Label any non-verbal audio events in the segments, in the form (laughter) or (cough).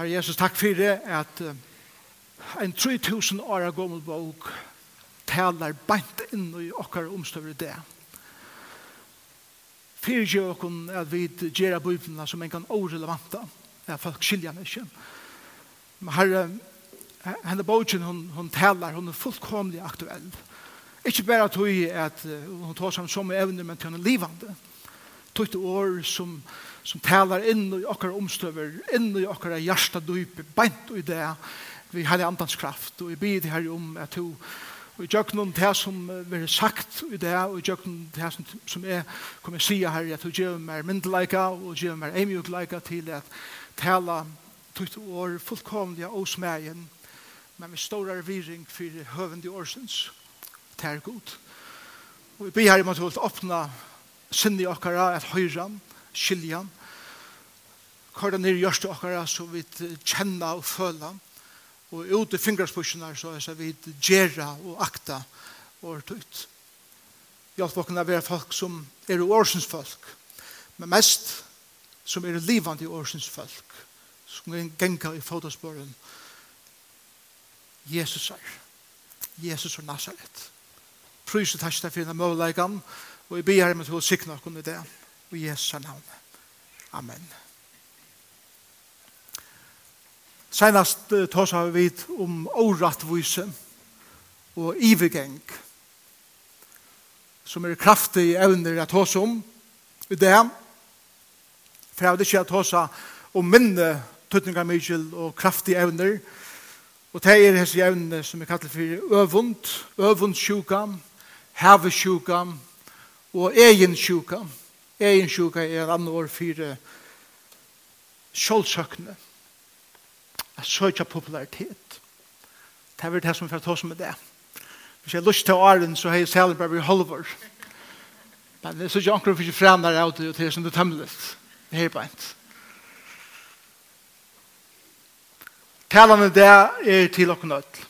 Herre Jesus, takk for det at en 3000 år gammel bok taler bant inn i okkar omstøver det. Fyrir jo okkur at vi gjerra biblina som en kan orelevanta, at folk skilja meg ikke. Men herre, henne bogen hun, hun taler, hun er fullkomlig aktuell. Ikke bare at hun, at hun tar seg som evner, men til hun er livande. Tøyte år som, som som talar inn i okkar omstøver, inn i okkar hjärsta dype, beint i det, vi har andans kraft, og vi bid her om at du, og jeg gjør noen det som er sagt i det, og jeg gjør noen det som, som jeg kommer her, at du gjør meg myndeleika, og gjør meg emjukleika til at tala tutt år fullkomlige og smegen, men med stor erviring for høvende årsens, det er god. Og vi ber her om at du vil åpne sinne i okkara, at høyran, skiljan, hva det nere gjørste okkara så vi kjenner og føler. og ut i fingerspusjene så er vi gjerra og akta og tøyt hjelp okkara være folk som er årsens folk men mest som er livande årsens folk som er en genga i fotospåren. Jesus er Jesus er Nazaret Pryset takk til fyrir møleikene, og jeg ber her med til å sikne okkur i det og Jesus er navnet Amen. Senast tås har vi om årettvise og ivegeng, som er kraftig evner at tås om i det. For jeg vil ikke tås om minne tøtninga mykjel og kraftig evner, og det er hese evne som er kallet for øvund, øvundsjuka, hevesjuka og egensjuka. Egensjuka er andre år for sjålsøkne at søkja popularitet. Det er det som vi får ta som er det. Hvis jeg har lyst til åren, så har jeg selv bare vært halvår. Men det er så ikke akkurat for ikke fremmer av det, og det er som det tømmelig. Det er bare ikke. Talene det er til dere nødt.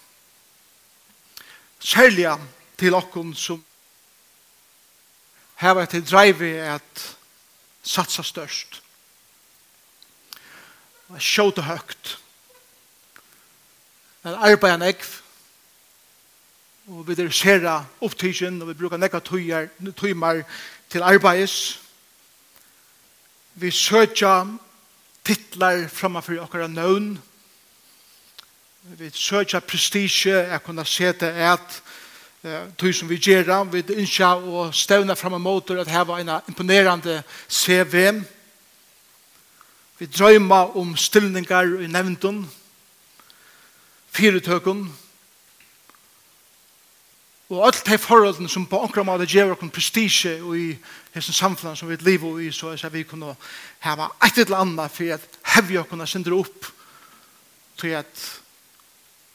Særlig til dere som har vært til drive at satsa størst. Sjåta høgt men arbeid en ekv, og vi er sera opptidsen, og vi bruker nekka tøymer til arbeids. Vi søker titlar framfor okkara nøvn, vi søker prestige, jeg kunne se det at tøy som vi gjør, vi ønsker å støvne frem og måter at her var en imponerende CV. Vi drømmer om stillningar i nevntum, fyrirtøkun og alt de forholdene som på omkring måte gjør oss prestige og i hessen samfunn som vi lever i, så er vi kunne hava et eller annet for at hevje oss kunne sindre opp til at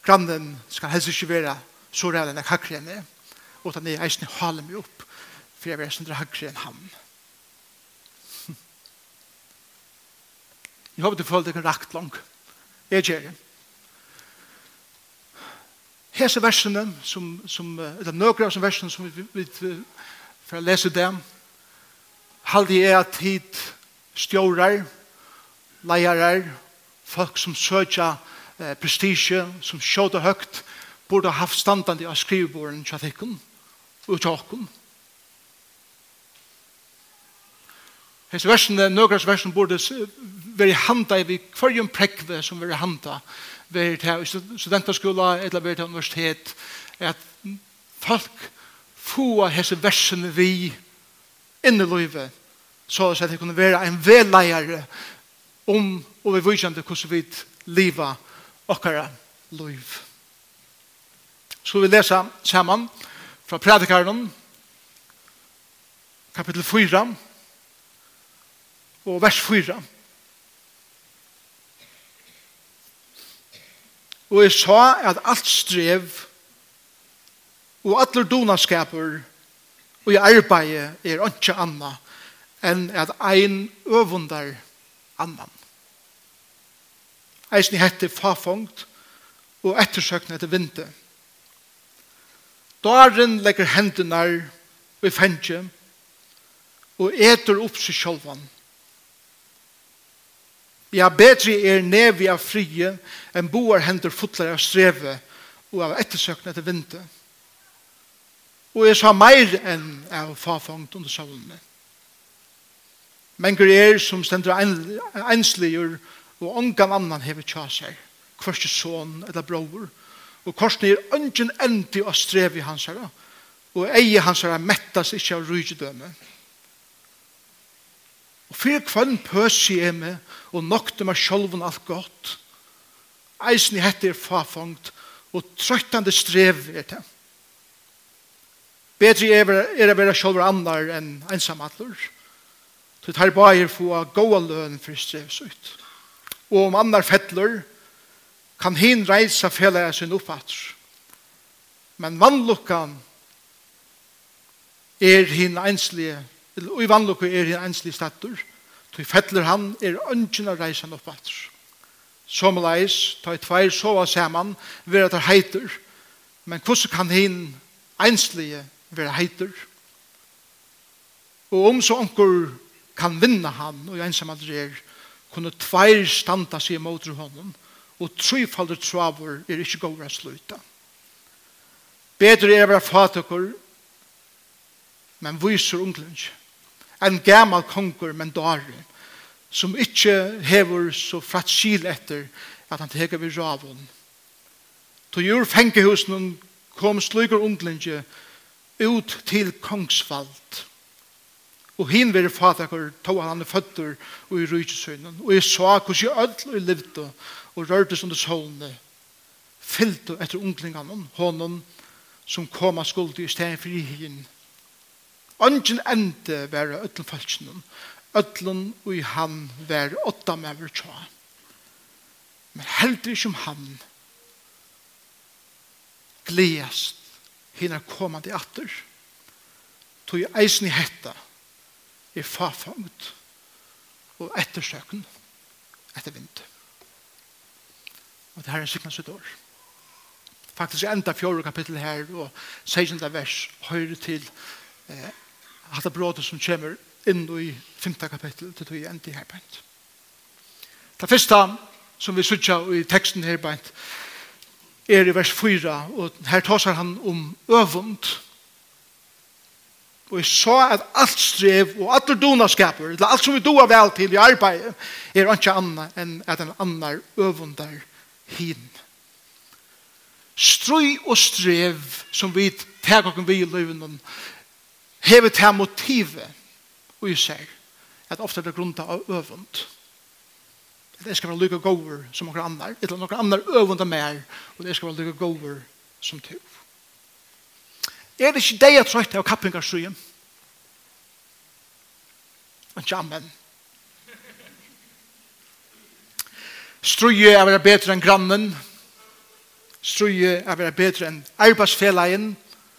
grannen skal helst ikke være så rævlig enn jeg hakker henne, og at han er eisen hale meg opp for jeg vil sindre hakker enn ham. Jeg håper du føler deg rakt langt. Jeg gjør det hese versene, som, som, eller nøkere av som versene som vi, vi, for å lese dem, halde jeg at hit stjårer, leierar, folk som søker eh, prestige, som skjøter høgt, burde ha haft standande av skriveborden til og til Hes versene, nøkras versen burde være handa i hverjum prekve som være handa være til studentaskola eller være til universitet at folk få hese versene vi inn i livet så at det kunne være en velleier om og vi vysjande hvordan vi liva okkara liv. Så vi lesa saman fra predikaren kapittel 4 og vers 4. Og jeg sa at alt strev og alle donaskaper og i arbeid er ikke annet enn at ein øvundar annan. Eisen hette fafongt og ettersøkne etter vinte. Daren legger hendene i fengje og eter opp seg sjolvan Ja, bedre er nevi av frie enn boar hender fotlar av streve og av ettersøkne etter vinter. Og er sa meir enn av fafangt under solene. Men gru er som stender einsligur og ongan annan hever tja seg, kvarste son eller bror, og korsne er ønsken endi av strevi hans herra, og eie hans herra mettas ikkje av rujidømme. Og fyrir kvann pøsi er med, og nokte meg sjolven alt godt. Eisen i hette er fafangt, og trøytande strev er det. Bedre er, er å være sjolver annar enn ensamadler. Så det her bare få gåa løn for strevsut. Og om annar fettler, kan hin reisa fela sin uppfatter. Men vannlukkan er hin einslige, og i vannlukkan er hin einslige statur, Tog fettler han er ønsken av reisen opp atter. Som leis, ta i tveir sova saman, vera der heiter. Men hvordan kan hin einslige vera heiter? Og om så onkur kan vinna han, og ensam at det er, kunne tveir standa seg mot honom, og tryfaldur traver er ikkje gåra sluta. Bedre er å være fatukur, men viser unglensk en gammal konger, men dare, som ikkje hever så fratt skil etter at han teker vid ravun. To jord fengehusen kom sluger undlinje ut til kongsvald. Og hin vil fatakur tog han han føtter og i rujtjesøynen. Og jeg sa hos jeg ødel og levde og rørtes under solene. Fyllte etter unglingene, hånden som kom av skuld i stedet for i hin. Ongen ende var ötlen falskenen. Ötlen og han var åtta mever tja. Men heldur ikke om han gledast hinna komandi atter. Tog eisen i hetta er fafangt og ettersøken etter vind. Og det her er sikkert sitt år. Faktisk enda fjord kapittel her og 16. vers høyre til eh, hatt brådet som kommer inn i 5. kapittel til tog endi her beint. Det første som vi sutja i teksten her bænt er i vers 4 og her tar han om øvund og jeg sa at alt strev og alt er donaskaper eller alt som vi doa vel til i arbeidet er ikke anna enn at en annen øvundar hin strøy og strev som vi tar okken vi i løven hever til motivet og i seg at ofte er det grunta av øvund at jeg skal være lykke gover som noen annar. Eller noen andre øvund av mer og jeg skal være lykke gover som to er det ikke det jeg trøyt av kappingarsuyen ikke amen. Struje er vera betre enn grannen. Struje er vera betre enn arbeidsfelagen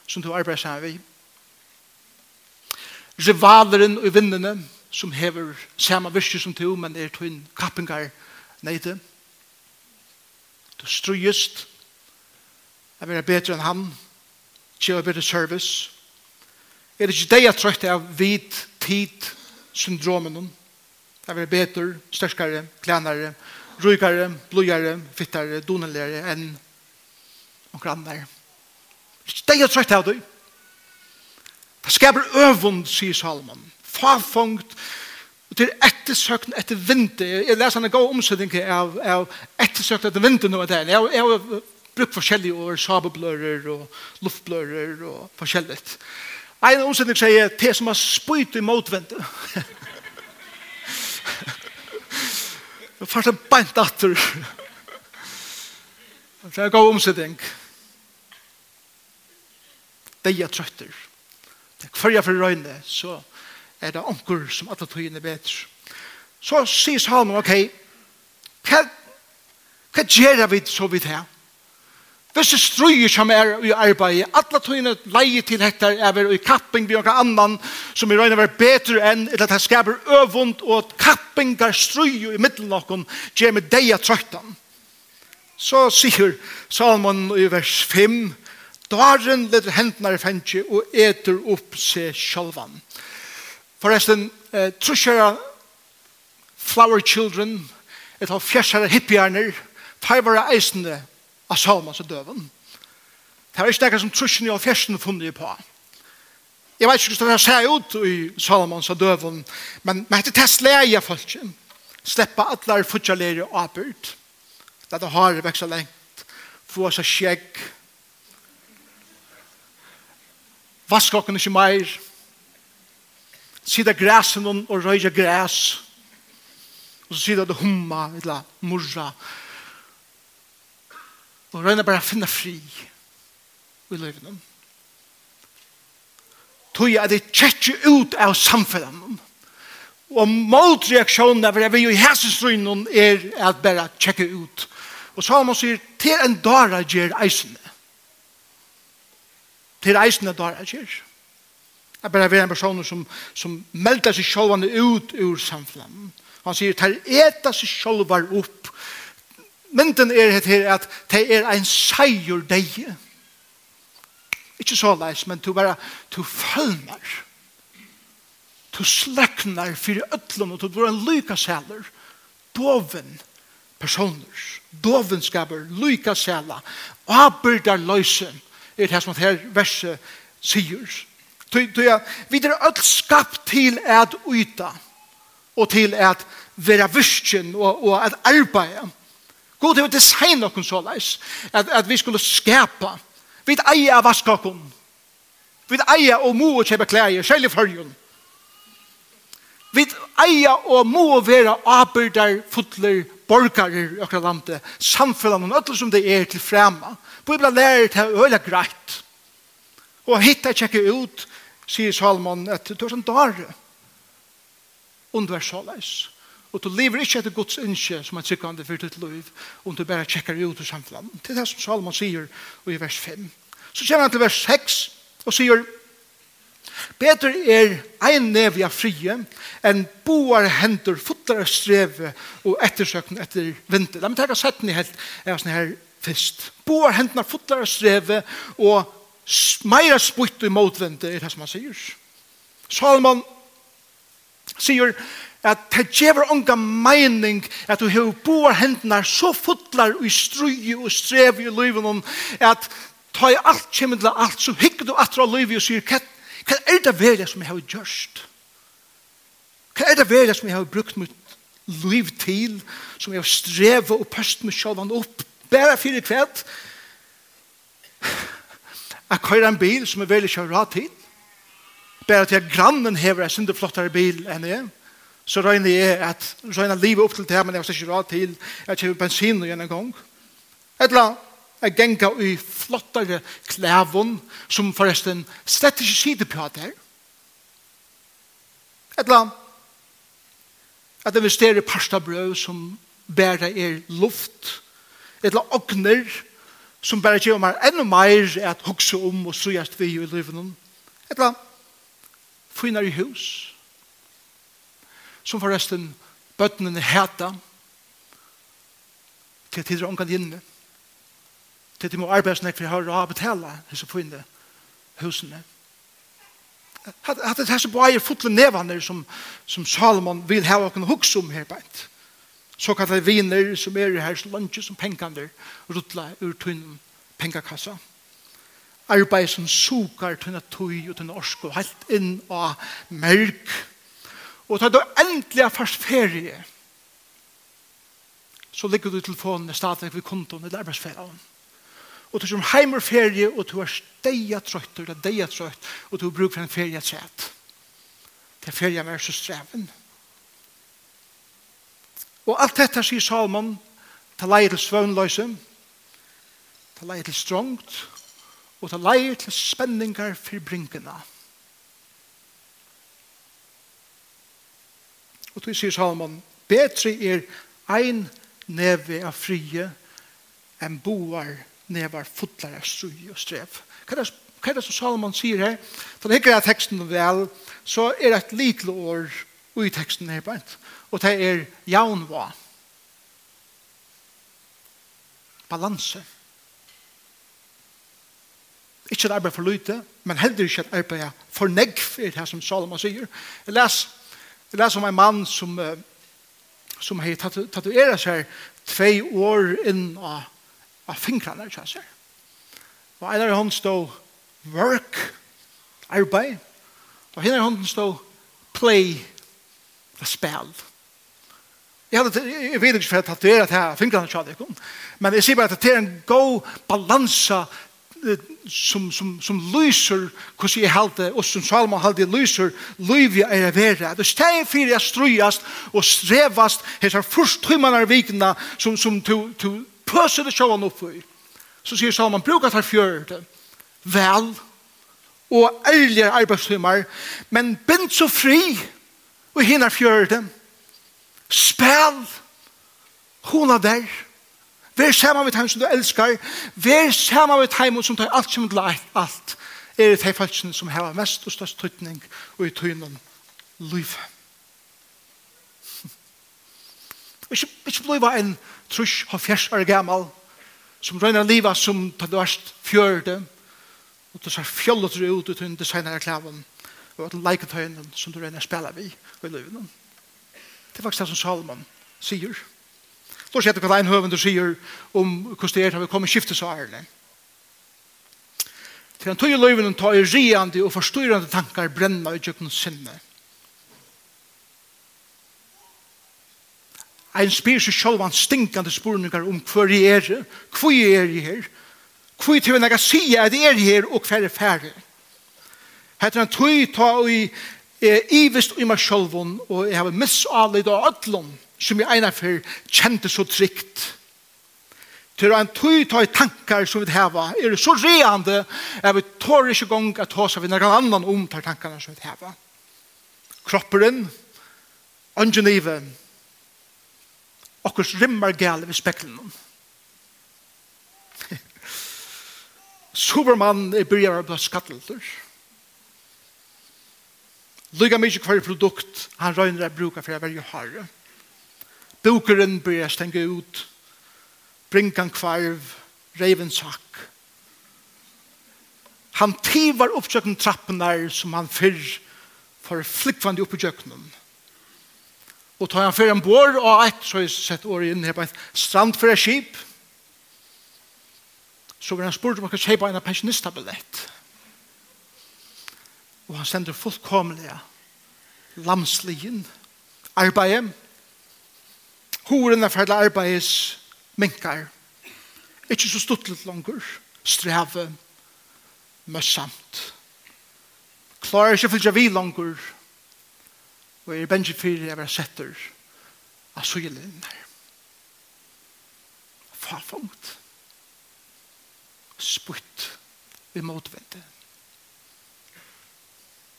som du arbeidsar vi rivaleren og vinnene som hever samme virke som to, men er tøyn kappengar neite. Du strujest, er vil bedre enn han, kjøy bedre service. Er det ikke det jeg trøyt av vid tid syndromen? Jeg vil bedre, størskare, klenare, rujkare, blodjare, fittare, doneligere enn noen andre. Det er ikke det jeg trøyt av det. Det skaper øvund, sier Salomon. Farfungt, og til ettersøkten etter vinter. Jeg leser en god omsetning av, av ettersøkten etter vinter nå. Jeg, jeg, har brukt forskjellige ord, sabeblører og luftblører og forskjellig. En omsetning sier, det som har spyt i motvendet. Det (laughs) fart en beint atter. (laughs) Det er en god omsetning. Det er trøtter hverja for røyne, så er det onker som alle tøyene bedre. Så sier Salman, ok, hva, hva gjør vi så vidt her? Hvis det strøyer som er i arbeidet, alle tøyene leier til dette, er vi i kapping med noen annan som i røyne var bedre enn eller at det skaper øvund og at kapping er strøyer i middelen av noen gjør med deg av trøytan. Så sier Salman i vers 5, Daren leder hendene i fengje og eter opp seg sjølvan. Forresten, eh, trusjere flower children, et av fjersere hippierner, feivere eisende av Salmas og døven. Det er ikke det som trusjene av fjersene funnet på. Jeg vet ikke hvordan det ser ut i Salomons og døven, men man heter Tesleia folk. Sleppa atler futjalere og apert. Det har vekst lengt. Få seg skjegg Vask okken ikke mer, Sida græsen og røyja græs. Og så sida det humma, eller murra. Og røyna bare finna fri i løyvnum. Tøy at det tjekke ut av samfunnet. Og motreaksjonen av det vi i hæsenstrøynen er at bare tjekke ut. Og så har man sier, til en dara gjer eisene til reisende der er kjær. Jeg bare være en person som, som melder seg sjølvene ut ur samfunnet. Han sier, «Ter eta seg sjølver opp». Mynden er det her at det er en seier deg. Ikke så leis, men du bare, du følner. Du slekner for øtlen, og du blir en lyka sæler. Doven personer. Doven skaber lyka sæler. Abyrdar løysen er det som det her verset sier. Vi er alt skapt til at yta og til at være virkjen og, og at arbeide. God har design noen så leis at, at vi skulle skapa. Vi eier av vaskakon. Vi eier og må kjøpe klær, selv i førjen. Vi eier og må være arbeidere, fotler borgare i okra landet, samfunnet og alt som det er til fremme. Bibelen lærer til øyla greit. Og hitta tjekke ut, sier Salomon, at du er som dare. Underversaleis. Og du lever ikke etter Guds innskje som er tryggande for ditt liv, om du bare tjekker ut i samfunnet. Det er det som Salomon sier i vers 5. Så kommer han til vers 6 og sier, Betur er ein nevi av frie enn boar hendur futtar av streve og ettersøkn etter vinter. La meg teka setten i helt er sånn her fyrst. Boar hendur futtar av streve og meira sputt i motvende er det som han sier. Salman sier at det gjever unga meining at du hever boar hendnar så futlar i strui og strevi i livet at ta i alt kjemmer til alt så hikker du atra av livet og sier kett Hva er det verre som jeg har gjørst? Hva er det verre som jeg har brukt mitt liv til, som jeg har strevet og pøst meg selv opp, bare fire kveld? Jeg kører en bil som jeg veldig kjører rad til, bare til at grannen hever en synder flottere bil enn jeg, så røyner jeg at røyner livet opp til det, men jeg har ikke rad til, jeg kjøper bensin igjen en gang. Et eller annet. Jeg genga i flottere klævun, som forresten slett ikke sider på det. Et eller annet. At investere pasta brød som bærer er luft. Et eller annet ogner som bæra gjør meg enda mer at hukse om og sujast vi i livet. Et eller annet. Fynar i hus. Som forresten bøttene heta. Til tider omkant inne. Et til de må arbeide snakk for jeg har å betale disse pøyne husene. At det er som bare fotle nevene som, som Salomon vil ha åkken hukse om her beint. Så kan det viner som er her så lunsje som pengene rutla ur tunnen pengakassa. Arbeid som sukar tunna tøy og tunna og helt inn av merk. Og ta du endelig er fast ferie så ligger du i telefonen stadig ved kontoen i arbeidsferien og du som heimer ferie, og du er steia trøyt, eller deia trøtt, og du bruker en ferie træt. Det er ferie med så streven. Og alt dette sier Salmon, ta leie til svøvnløse, ta leie til strongt, og ta leie til spenningar for brinkene. Og du sier Salman, betre er ein neve av frie enn boar nevar fotlar av strøy og strev. Hva er, hva er det som Salomon sier her? For det hikker jeg teksten vel, så er det et lite år i teksten her. Og det er jaunva. Balanse. Ikke et arbeid for lyte, men heller ikke et arbeid for negv, er det som Salomon sier. Jeg les, jeg les om en mann som, som har tatuerat seg tvei år inn av av fingrarna ikke hans. Og en av hånden stod work, arbeid, og henne av hånden stod play, det spil. Jeg, hadde, jeg vet ikke for at jeg tatuerer til her fingrarna ikke men jeg sier bare at det er en god balansa som, som, som lyser hvordan jeg halte, og som Salman halte lyser, lyv er er vera. Det steg fyrir jeg strøyast og strevast hans er først tøymanar vikna som, som to, to, pøser det sjåan opp i. Så sier Salman, bruk brukar tar fjørte, vel, og ærlige arbeidstimmar, men bind så fri, og hinner fjørte, spel, hona der, vær saman med heim som du elskar, vær saman med heim som tar alt som du leit, alt, er det hei falskene som heva mest og størst tøytning og i tøynen livet. Ikke, ikke bli bliva en trusk og fjers år gammal, som røyner livet som tar det verst fjørde, og du ser fjollet du ut ut under senere klaven, og at leiketøyen som du røyner spiller vi i livet. Det er faktisk det som Salomon sier. Då ser du hva en høvende sier om hvordan det er vi kommer skifte særene. Til han tog i løyven ta i riande og forstyrrande tankar brenna i tjøkken sinne. Ein spyr seg sjálf han stinkande spurningar om hver jeg er, hver jeg er her, hver til jeg sier at jeg er her og hver er færre. Hette han tog ta og i ivist i meg sjálf og jeg har missallet av ödlom som jeg einar for kjente så trygt. Til en tøy ta i tankar som vi heva er det så reande at vi tår ikke gong at hos vi noen annan om tar tankar som vi heva. Kropperen, ånden okkurs rimmar gale ved speklen. Superman er byrjar av skattelter. Lyga mykje hver produkt han røyner er bruka for å være harre. Bokeren byrjar stenge ut. Brinkan kvarv, reivensak. Han tivar oppsøkken trappene som han fyrr for flikkvande oppe i kjøkkenen. Og tar han fer en bor og ett, så har jeg sett året inn her på et strandføre skip. Så vil han spurt om han kan kjøpe en pensjonistabillett. Og han sender fullkomlige lamslien arbeidet. Horen er ferdig arbeids minkar. Ikke så stuttlet langer. Streve. Møssamt. Klarer ikke å vi langer og er bengi fyrir jeg var setter av søgjelin her. Farfangt. Sputt vi motvendte.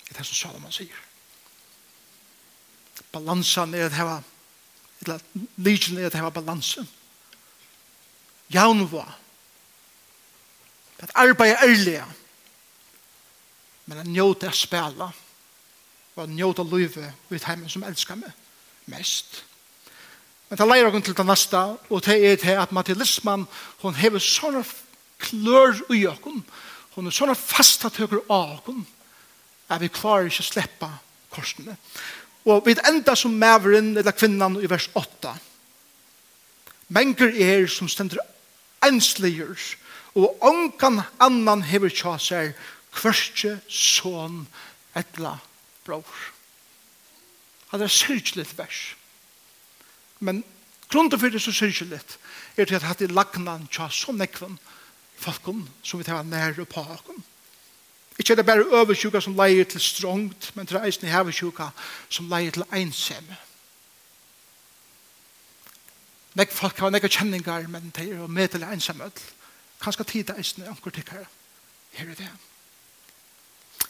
Det er det som Salomon sier. Balansen er at heva eller lykjen er at heva balansen. Jaunva. At arbeid er ærlig. Men at njóta er spela og at njóta løyve vidt heimen som elskar meg mest. Men det leier oss til det neste, og det er til at materialismen, hon hever sånne klør i oss, Hon er sånne fasta tøkker av oss, at vi klarer ikke å slippe korsene. Og vi enda som maveren eller kvinnan i vers 8. Menger er som stender ensliger, og ongan annan hever tja seg, kvørstje son etla bror. Han er syrkjelig vers. Men grunnen for det så syrkjelig er til at hatt i lagnan tja så nekven folkum som vi tar nære på okken. Ikke er det bare oversjuka som leier til strongt, men det er eisen i hevesjuka som leier til einsemme. Nek folk har nekka kjenningar, men det er jo med til einsemmøll. Kanskje tid eisen i anker tikkare. Her er det. Her er det.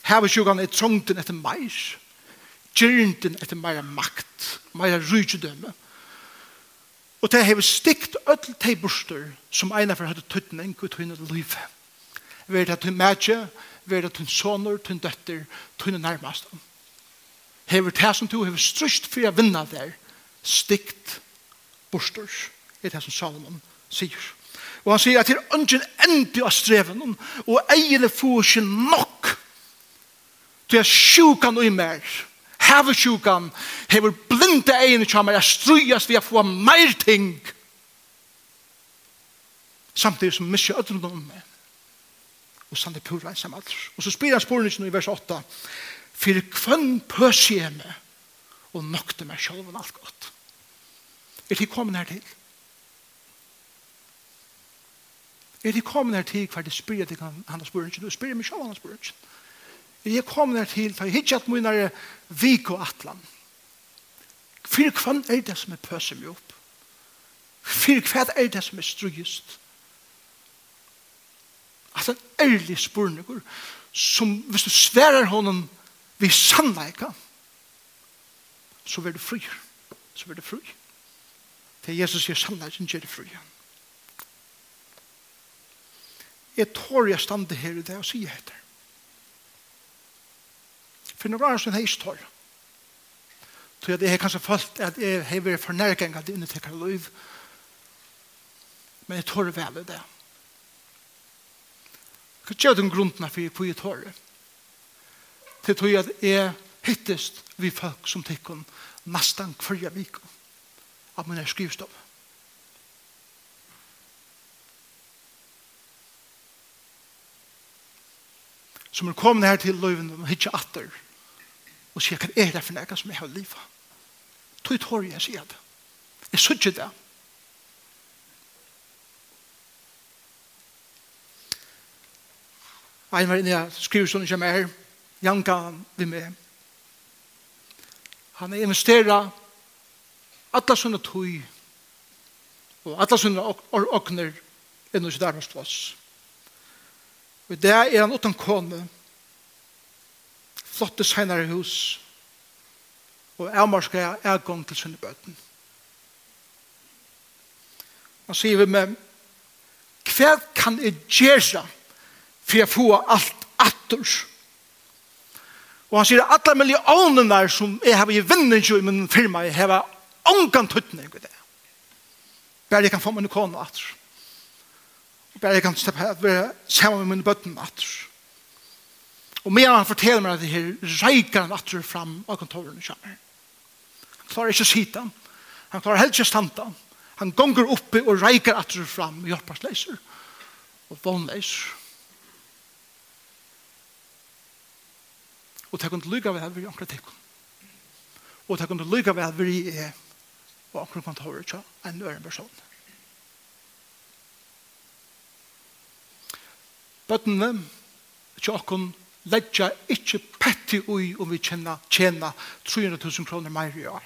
Hava sjukan er trångten etter meir. Gjernten etter meir makt, Meir rydgjødømme. Og det hever stikt öll tei borster som eina for høyde tøytning ut tøyne liv. Vi er det til mætje, vær det tøyne soner, til døtter, tøyne nærmast. Hever det som du hever strust for å vinna der, stikt borster, er det som Salomon sier. Og han sier at det er ungen endi av streven, og eiene får ikke nok til at sjukan og i mer, hever sjukan, hever blinde egin i kjammer, jeg strøyast vi a få mer ting, samtidig som misse ödrun om meg. Og samt er pura ensam alt. Og så spyrir han sporene i vers 8, Fyrir kvann pøs jeg meg og nokte meg selv alt godt. Er de kommet her til? Er de kommet her til hver de spyr at han har spørt ikke? Du Spyrir meg selv han har spørt ikke. Jeg kommet her til, for jeg hittet mine er vik og atlan. Fyr kvann er det som er pøser meg opp. Fyr kvann er det som er strugist? At en ærlig spurningur, som hvis du sverar honom vi sannleika, så vil du fri. Så vil du fri. Det er Jesus sier sannleikken gjør du fri. Jeg tår jeg stande her i det og sier etter For noen år som jeg ikke tår. Så jeg har kanskje følt at jeg har vært for nærgjengen det inntekker liv. Men jeg tår vel i det. Hva gjør den grunnen for jeg på Det Til tog at jeg hittest vi folk som tikkun nesten hver vik av mine skrivstopp. Som er kommet her til løyven og hittet atter og sier, hva er det for noe som jeg har livet? Tog tår jeg, sier det. Jeg sier ikke det. Ein var inne, jeg skriver sånn som er, Janka vi med. Han er investerer alla sånne tøy og alla sånne åkner innom sitt arbeidsplass. Og det er han utan kone, flotte senere hus, og avmarska er gong til sine bøten. Han sier vi med, hva kan jeg gjøre for jeg får alt atter? Og han sier, alle millionene som jeg har i vinner i min firma, jeg har ångan tuttning i det. Bare jeg kan få min kone atter. Bare jeg kan slippe å være sammen med min bøten atter. Og mer han forteller meg at det her reiker han atter fram av kontoren i kommer. Han klarer ikke å sitte han. Han klarer heller ikke å stande han. Han gonger oppe og reiker atter fram i hjelpersleiser og vannleiser. Og det kunne lykke av hver i omkring tikkun. Og det kunne lykke av hver i og omkring kontoret til en øren person. Bøttene, tjokken, ledja ikkje petti ui om vi tjena, tjena 300.000 kroner meir i år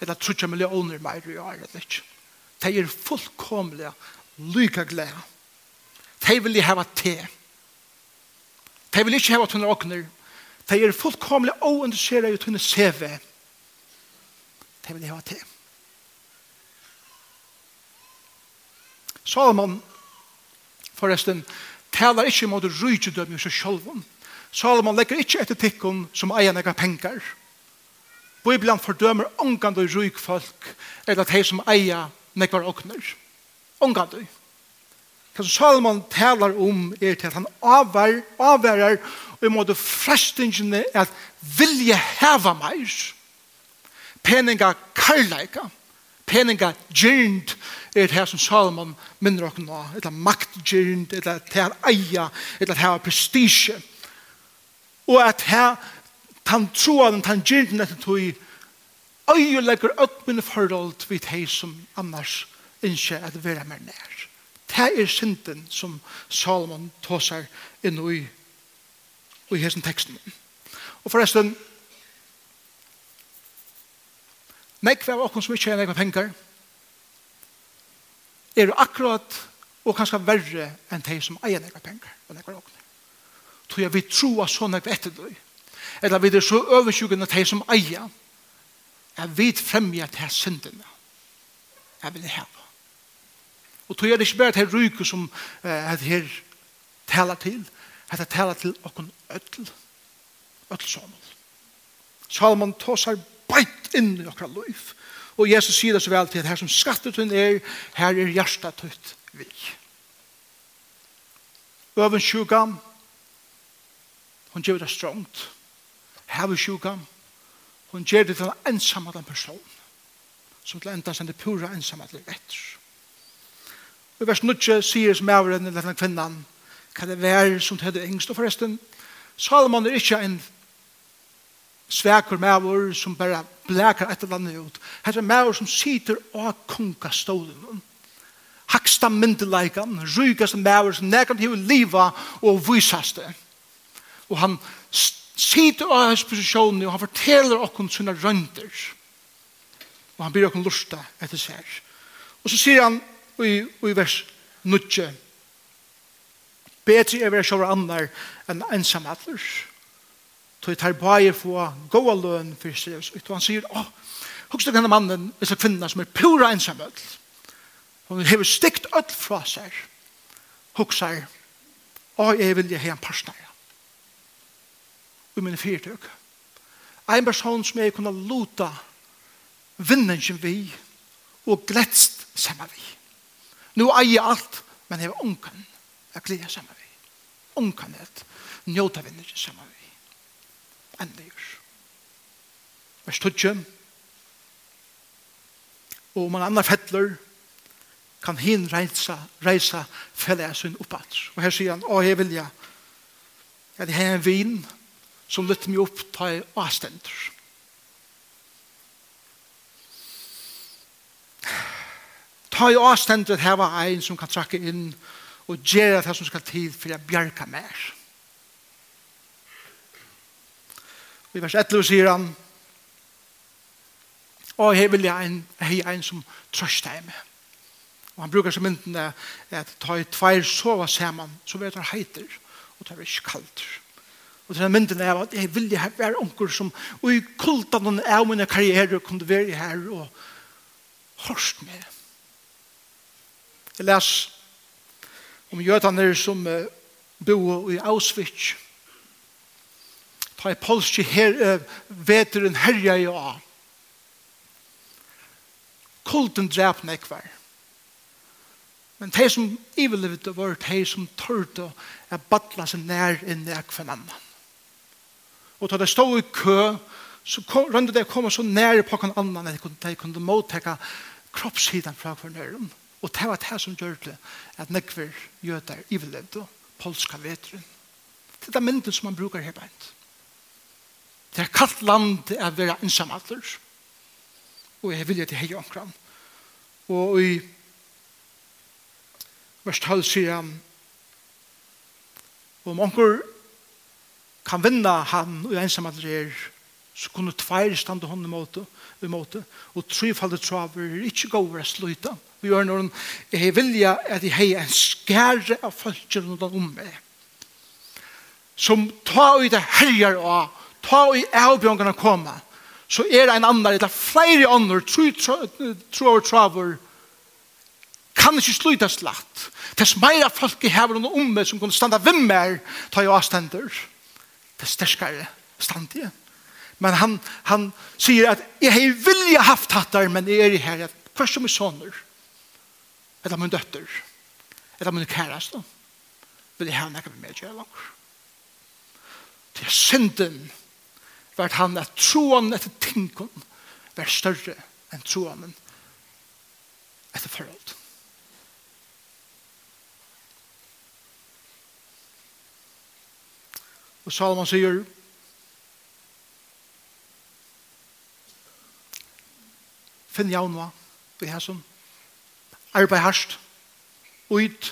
eller 30 millioner meir i år eller ikkje de er fullkomlega lyka gleda de vil heva te de vil ikkje heva tunne okner de er fullkomlega oindussera i tunne CV de vil heva te. Salomon forresten talar ikkje mot rujtjudømme i seg sjolvun Salomon legger ikke etter tikkun som eier nega penger. Bibelen fordømer ångande ryk folk eller de som eier nega åkner. Ångande. Hva som Salomon taler om er til at han avver, avverer og i måte frestingene at vilje heva meir. Peninga karlaika. Peninga gyrnd er det her som Salomon minner åkna. Eller maktgyrnd, eller til han eier, eller til han prestige. Eller Og at her, tan troen, tan gyrden etter tog, øye legger opp mine forhold til de som annars ikke at være mer nær. Det er synden som Salomon tåser inn i, i hessen teksten. Og forresten, nekve av okken som ikke er nekve penger, er akkurat og kanskje verre enn de som eier nekve penger og nekve okken tror jeg vi tror så nek etter døy. Eller vi er så oversjukken at de som eier, jeg vet fremja til syndene. Jeg vil heve. Og tror jeg det ikke bare til ryke som eh, her taler til, at det taler til okken ødel. Ødel sammen. Salman seg beit inn i okkar liv. Og Jesus sier det så vel til at her som skattet hun er, her er hjertet ut vi. Øvensjugam, Hon gjør det strongt. Her Heve sjukam. Hon gjør det til en ensam av den personen. Som til enda sender pura ensam av den etter. Og i vers 9 sier som er den lille kvinnan kan det være som til det engst. Og forresten, Salomon er ikke en svekur mævur som bare blekar etter landet ut. Her er mævur som sitter og av kongastólen. Haksta myndeleikan, rygast mævur som nekant hiver liva og vysast det og han sitter av hans posisjon og han forteller okkur sine rønder og han blir okkur lusta etter seg og så sier han i, i vers 9 Betri er vi sjåra annar enn ensam atler. Så jeg tar bare få gåa løn for seg. Og han sier, åh, hukst dere henne mannen, disse kvinna som er pura ensam öll. Hun hever stikt öll fra seg. Huksar, åh, jeg vil jeg hei en parsnare i mine fyrtøk. En person som jeg kunne luta vinningen vi og gledst sammen vi. Nå eier jeg alt, men jeg har unken. Jeg gleder sammen vi. Unken er et njøta vinningen sammen vi. Endelig gjør. Vers 12. Og man en annen fettler kan hin reisa, reisa fellesyn oppats. Og her sier han, å, jeg vilja, jeg har en vin, som lytter meg opp ta i avstender. Ta i avstender at her var en som kan trakke inn og gjøre det som skal til for å bjerke mer. Og i vers 11 sier han Og her vil jeg en, jeg en som trøster meg. Og han brukar som mynden at ta i tveir sova sammen så vet han heiter, og det er ikke kaldt. Og den mynden er at jeg vil være onker som og i kultan av mine karriere kunne være her og hørst med. Jeg les om jødene som uh, bo i Auschwitz. Ta i polske her, uh, veteren herja i A. Kulten drep nekvar. Men de som ivelevde var de som tørte å battla seg nær inn i ekven. Og da det stod i kø, så kom, rønte det å komme så nær på hver annen at de kunne motteke kroppshiden fra hver nøren. Og det var det som gjør det at nekver jøder ivelevde polska vetren. Det er det mynden som man brukar her beint. Det er kallt land er vera innsamatter. Og jeg vil til hei omkran. Og i vers 12 sier han om onker kan vinna han og ensamhandler er, så kunne tveir stande hånden i måte, og trefaldet traver er ikke gå over å sluta. Vi gjør noen, jeg vilja at jeg hei en skære av folkjer noen om meg. Som ta i det herjar og ta i avbjørnene koma så er det en annan, det er flere ånder, tror traver, kan ikke sluta slatt. Tess meira folk i hever noen om meg som kunne standa vimmer, ta i avstender. Ja det sterskare standige. Men han, han sier at jeg har vilja haft hattar, men jeg er i her at hver som er sånner, eller min døtter, eller min kæreste, vil jeg ha nekka med meg gjør langer. Det er synden at han at troen etter tingene vær større enn troen etter forhold. Og Salomon sier, finn jaunva, vi har som arbeid harst, ut,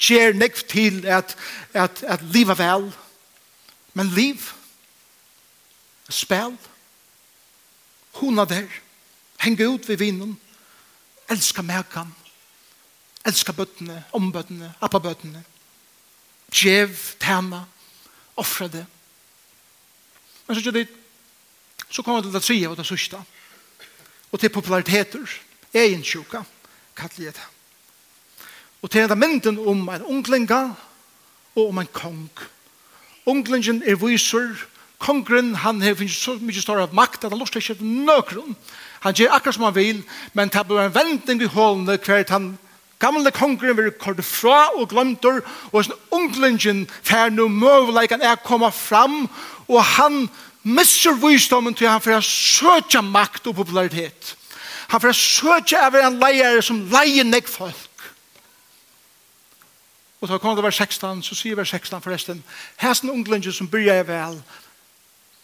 kjer nekv til at, at, at liva vel, men liv, spel, hona der, henge ut ved vinen, elska mekan, elska bøttene, ombøttene, appabøttene, djev, tema, offra det. Men så det, så kommer det til det tredje og det sørste. Og til populariteter, egensjuka, kallet jeg det. Og til det mynden om en unglinga og om en kong. Unglingen er viser, kongren han har finnes så mye større makt at han lurer ikke nøkron. Han gjør akkurat som han vil, men det blir en vending i hålene hvert han gamle kongren vil korte fra og glemter, og sånn unglingen fer no møvleikan er koma fram, og han misser visdommen til han for å søke makt og popularitet. Han for å søke av en leier som leier nek folk. Og da kommer det vers 16, så sier vers 16 forresten, hesten unglingen som bryr jeg vel,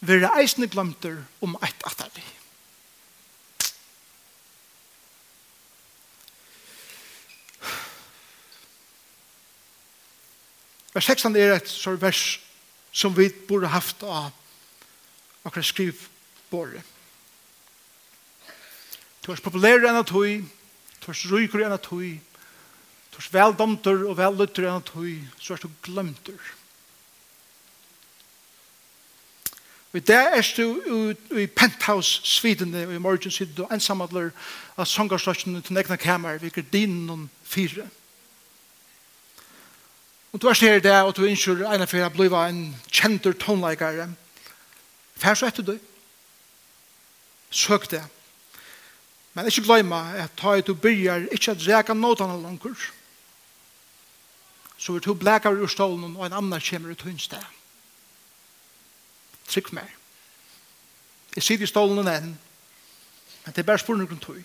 vil eisne glemter om et atterlig. Vers 16 er et sånt vers som vi burde haft av akkurat skrivbordet. Du er populær enn at hui, du er ryker enn at hui, du er veldomter og vellytter enn at hui, så er du glemter. Og der er du i penthouse-svidene, og i morgen sitter du ensamadler av sångarstøkken til nekna kamer, vi gardinen om fire. Og Om du er her det, og du ønsker en av fyrir bliva en kjentur tonleikare, fær så etter du. Søk det. Men ikke glema at ta i du byrjar ikke at reka nåtene langer, så er du blekar ur stålen og en annan kommer ut hunds det. Trykk meg. Jeg sitter i stålen enn, men det er bare spurning rundt tog.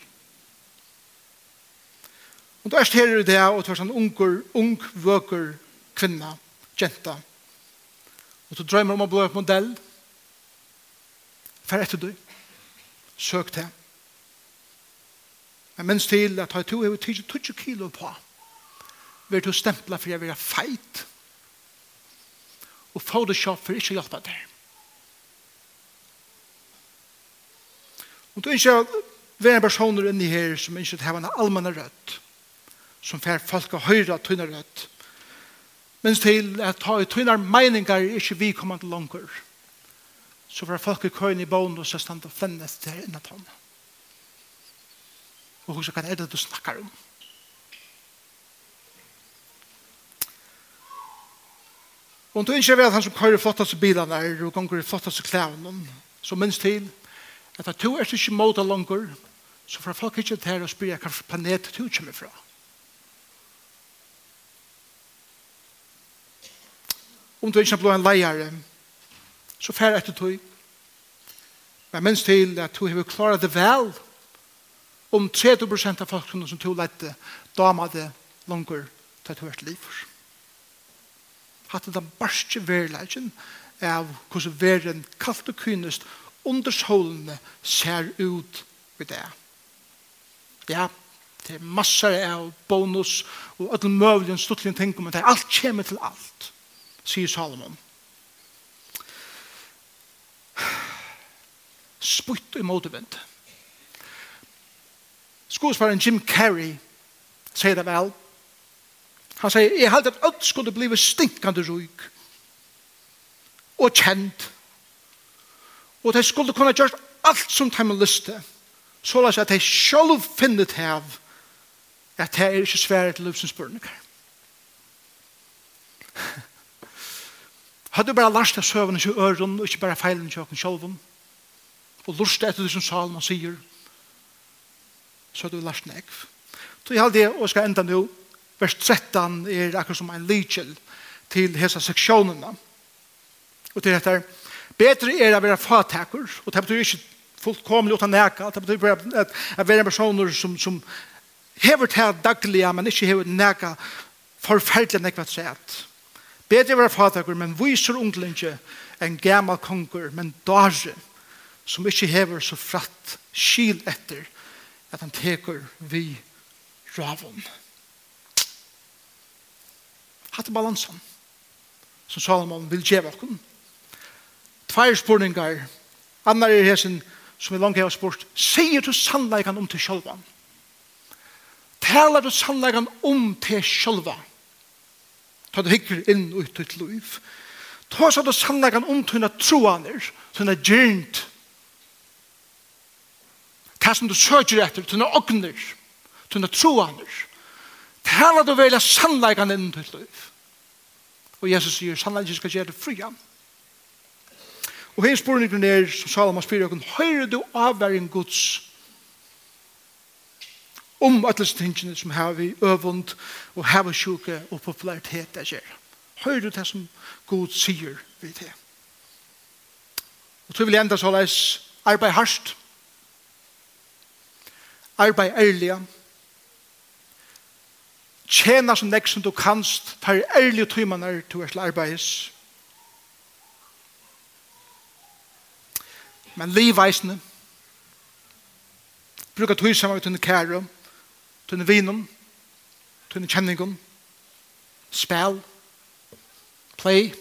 Og du er her i det, og du er sånn unger, ung, vøker, kvinna, jenta. Og du drømmer om å bli et modell. Fær etter du. Søk til. Men minst til at jeg tog 20 kilo på. Vil du stempla for jeg vil ha feit. Og Photoshop for ikke å hjelpe deg. Og du ikke være en person inni her som ikke har en allmenn rødt. Som fær folk å høyre tøyne rødt men til at ta i tøynar meiningar ikke vi kommer til langer. Så var folk i køyen i bånd og så stand og fennes til her innan tom. Og hun sa, hva er det du snakkar om? Og om du ikke vet at han som køyer flottast bilene er og gonger i flottast klævene, så minst til at at du er ikke måte langer, så får folk ikke til å spyrir hva planet du kommer fra. om du ikke blir en leier, så fer etter tog. Men minst til at du har klaret det vel, om 30% av folkene som tog lette, dama det langer til at du har vært liv. Hatt det den verleggen av hvordan verden kalt og kynest under solene ser ut ved det. Ja, det er masser av bonus og alle mulige stuttlige ting, men det er alt kommer til alt sier Salomon. Sputt i motvind. Skåsvaren Jim Carrey sier det vel. Han sier, jeg halte at alt skulle bli stinkande rujk og kjent og de skulle kunne gjøre alt som de har lyst til. så la seg at de selv finner til av at det er ikke svære til løvsens børnekar. Hadde du bare lært deg søvende ikke øren, og ikke bare feilen ikke åkken sjølven, og lurt etter det som Salman sier, så hadde du lært nekv. Så jeg halde det, og skal enda nå, vers 13 er akkurat som en lykjel til hese seksjonene. Og til dette, bedre er å være fatakker, og det betyr ikke fullkomlig uten neka. Det betyr bare at jeg er personer som, som hever til daglige, men ikke hever neka forferdelig nekva sett. Bedre var fatakur, men viser unglinge en gammal konger, men dage, som ikke hever så fratt skil etter at han teker vi ravon. Hatt balansen som Salomon vil gjeva okkur. Tveir spurningar, annar er hesen som vi langt har spurt, sier du sannleikan om til sjálvan? Talar du sannleikan om til sjálvan? Ta du hikker inn ut ditt liv. Ta så du sannleggen om tunne troaner, tunne gjernt. Ta som du søker etter, tunne ogner, tunne troaner. Tala du velja sannleggen inn i ditt liv. Og Jesus sier, sannleggen skal gjøre det fria. Og hins spurningen er, som Salomon spyrir, høyre du avværing Guds om ætles tingene som har vi øvund og har vi sjuke og popularitet det gjør. Hører du det som Gud sier vi til? Og så vil jeg enda så leis arbeid hardt, arbeid ærlig, tjena som nek som du kanst, tar ærlig tøymaner til å arbeids. Men livveisene, brukar tøy saman ut under kære, tunne vinen, tunne kjenningen, spel, play,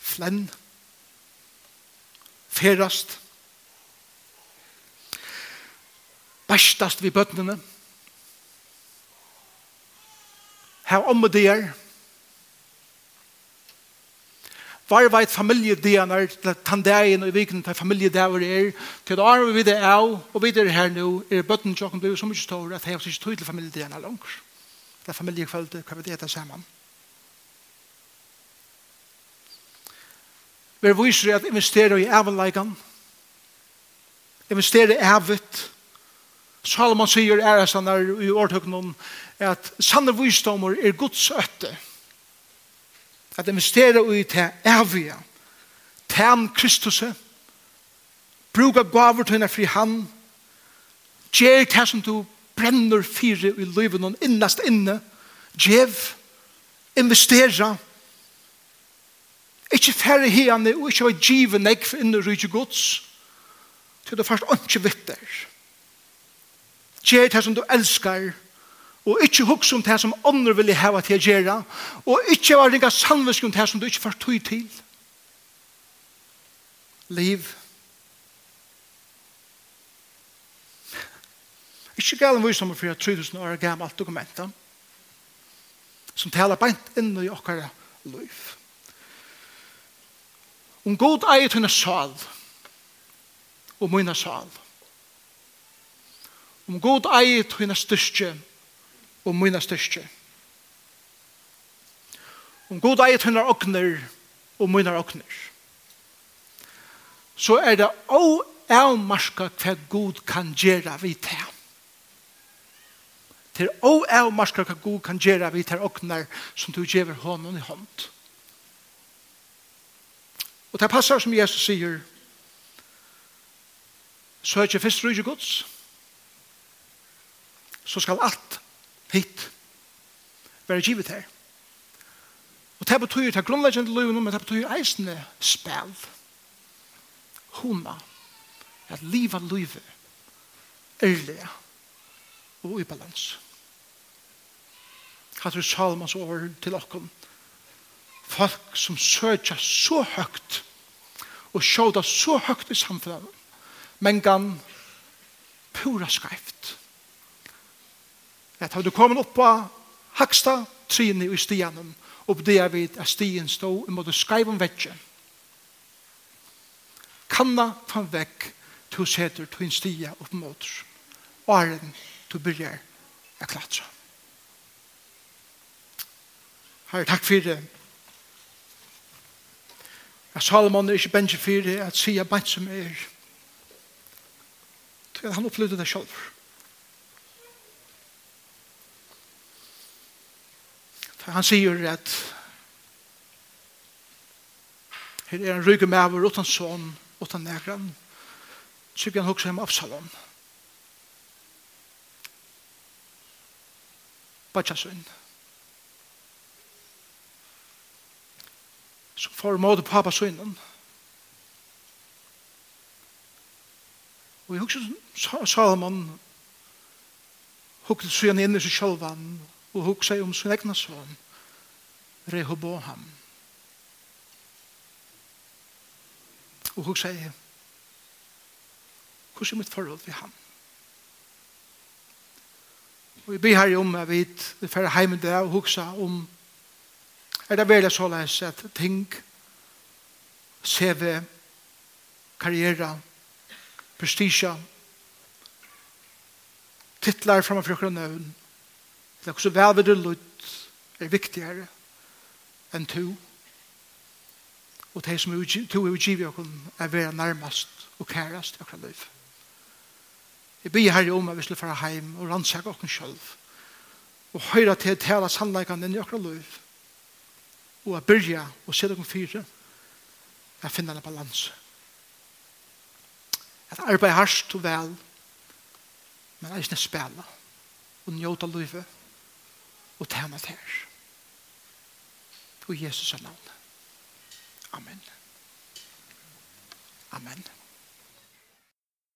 flenn, ferast, bestast vi bøtnene, her omme der, var veit familiedener, tandeien og i viken til familiedever er, til da er vi det av, og vi det her nå, er bøtten tjokken blir så mye stor at jeg har ikke tog til familiedener langer. Det er familiekveldet, hva vi det er sammen. Vi er viser at investere i avleikene, investere i avet, Salomon sier æresanar i årtøknen at sanne visdommer er Guds øtte at investera i det evige. Tæn Kristus. Bruka gaver til henne fri han. Gjer det som du brenner fire i livet noen innast inne. Gjev. Investera. Ikke færre hene og ikke ha givet for inne rydde gods. Til du først ikke vet vitter. Gjer det som du elskar. Gjer og ikkje hugsa om det som andre vil hava til å gjøre, og ikkje var ringa sannvisk om det som du ikkje får tog til. Liv. Ikkje en visdom for 3000 år gammalt dokumenta som taler beint inn i okkara liv. Om god eier tunne sal og mine sal. Om god eier tunne styrke og og mina styrke. Om god eier til hennar åkner og mine åkner. så er det å avmarska hva god kan gjøre vi til. Det er avmarska hva god kan gjøre vi til åkner som du gjør hånden i hånd. Og det passer som Jesus sier, så er ikke først rydde gods, så skal alt hitt være givet her. Og det betyr det er grunnleggende løyvene, men det betyr eisende spel. Hona. At livet løyve. Ærlige. Og i balans. Hatt vi Salmans over til okkom. Folk som søkja så høgt og sjåda så høgt i samfunnet. Men gan pura skreift at har du kommet opp på haksta trinne i stianen, og det er vidt at stien stå i måte skreiv om vetsje. Kanna fan vekk til seter til en stia opp mot og er den til byrjar å klatra. Herre, takk for det. At Salomon er ikke bensje for det, at sier bensje som er. Han opplevde det selv. Han sier at her er en rygge med over utan son, utan negran. Sikker han hokser hem Absalom. Batja sønn. Som får måte pappa sønnen. Og jeg husker Salomon hokser sønnen inn i seg sjølvann og hugsa om sin egna son, Rehoboam. Og hugsa jeg, hvordan er mitt forhold til ham? Og vi ber her om at vi fer hjemme der og hugsa om er det veldig så løs at ting CV karriera prestisja titlar framfor okra nøvn Det er også vel ved det lutt er viktigere enn to. Og det som to er utgivet okken er være nærmest og kærest akkurat liv. Jeg blir herre om at vi skal fara heim og rannsake oss selv. og høyre til å tale sannleikene inn i akkurat liv og at byrja og se dere fire. Jeg finner en balans. At arbeid hardt og vel men jeg er ikke spela og njóta livet og tjene til her. Og Jesus er navnet. Amen. Amen.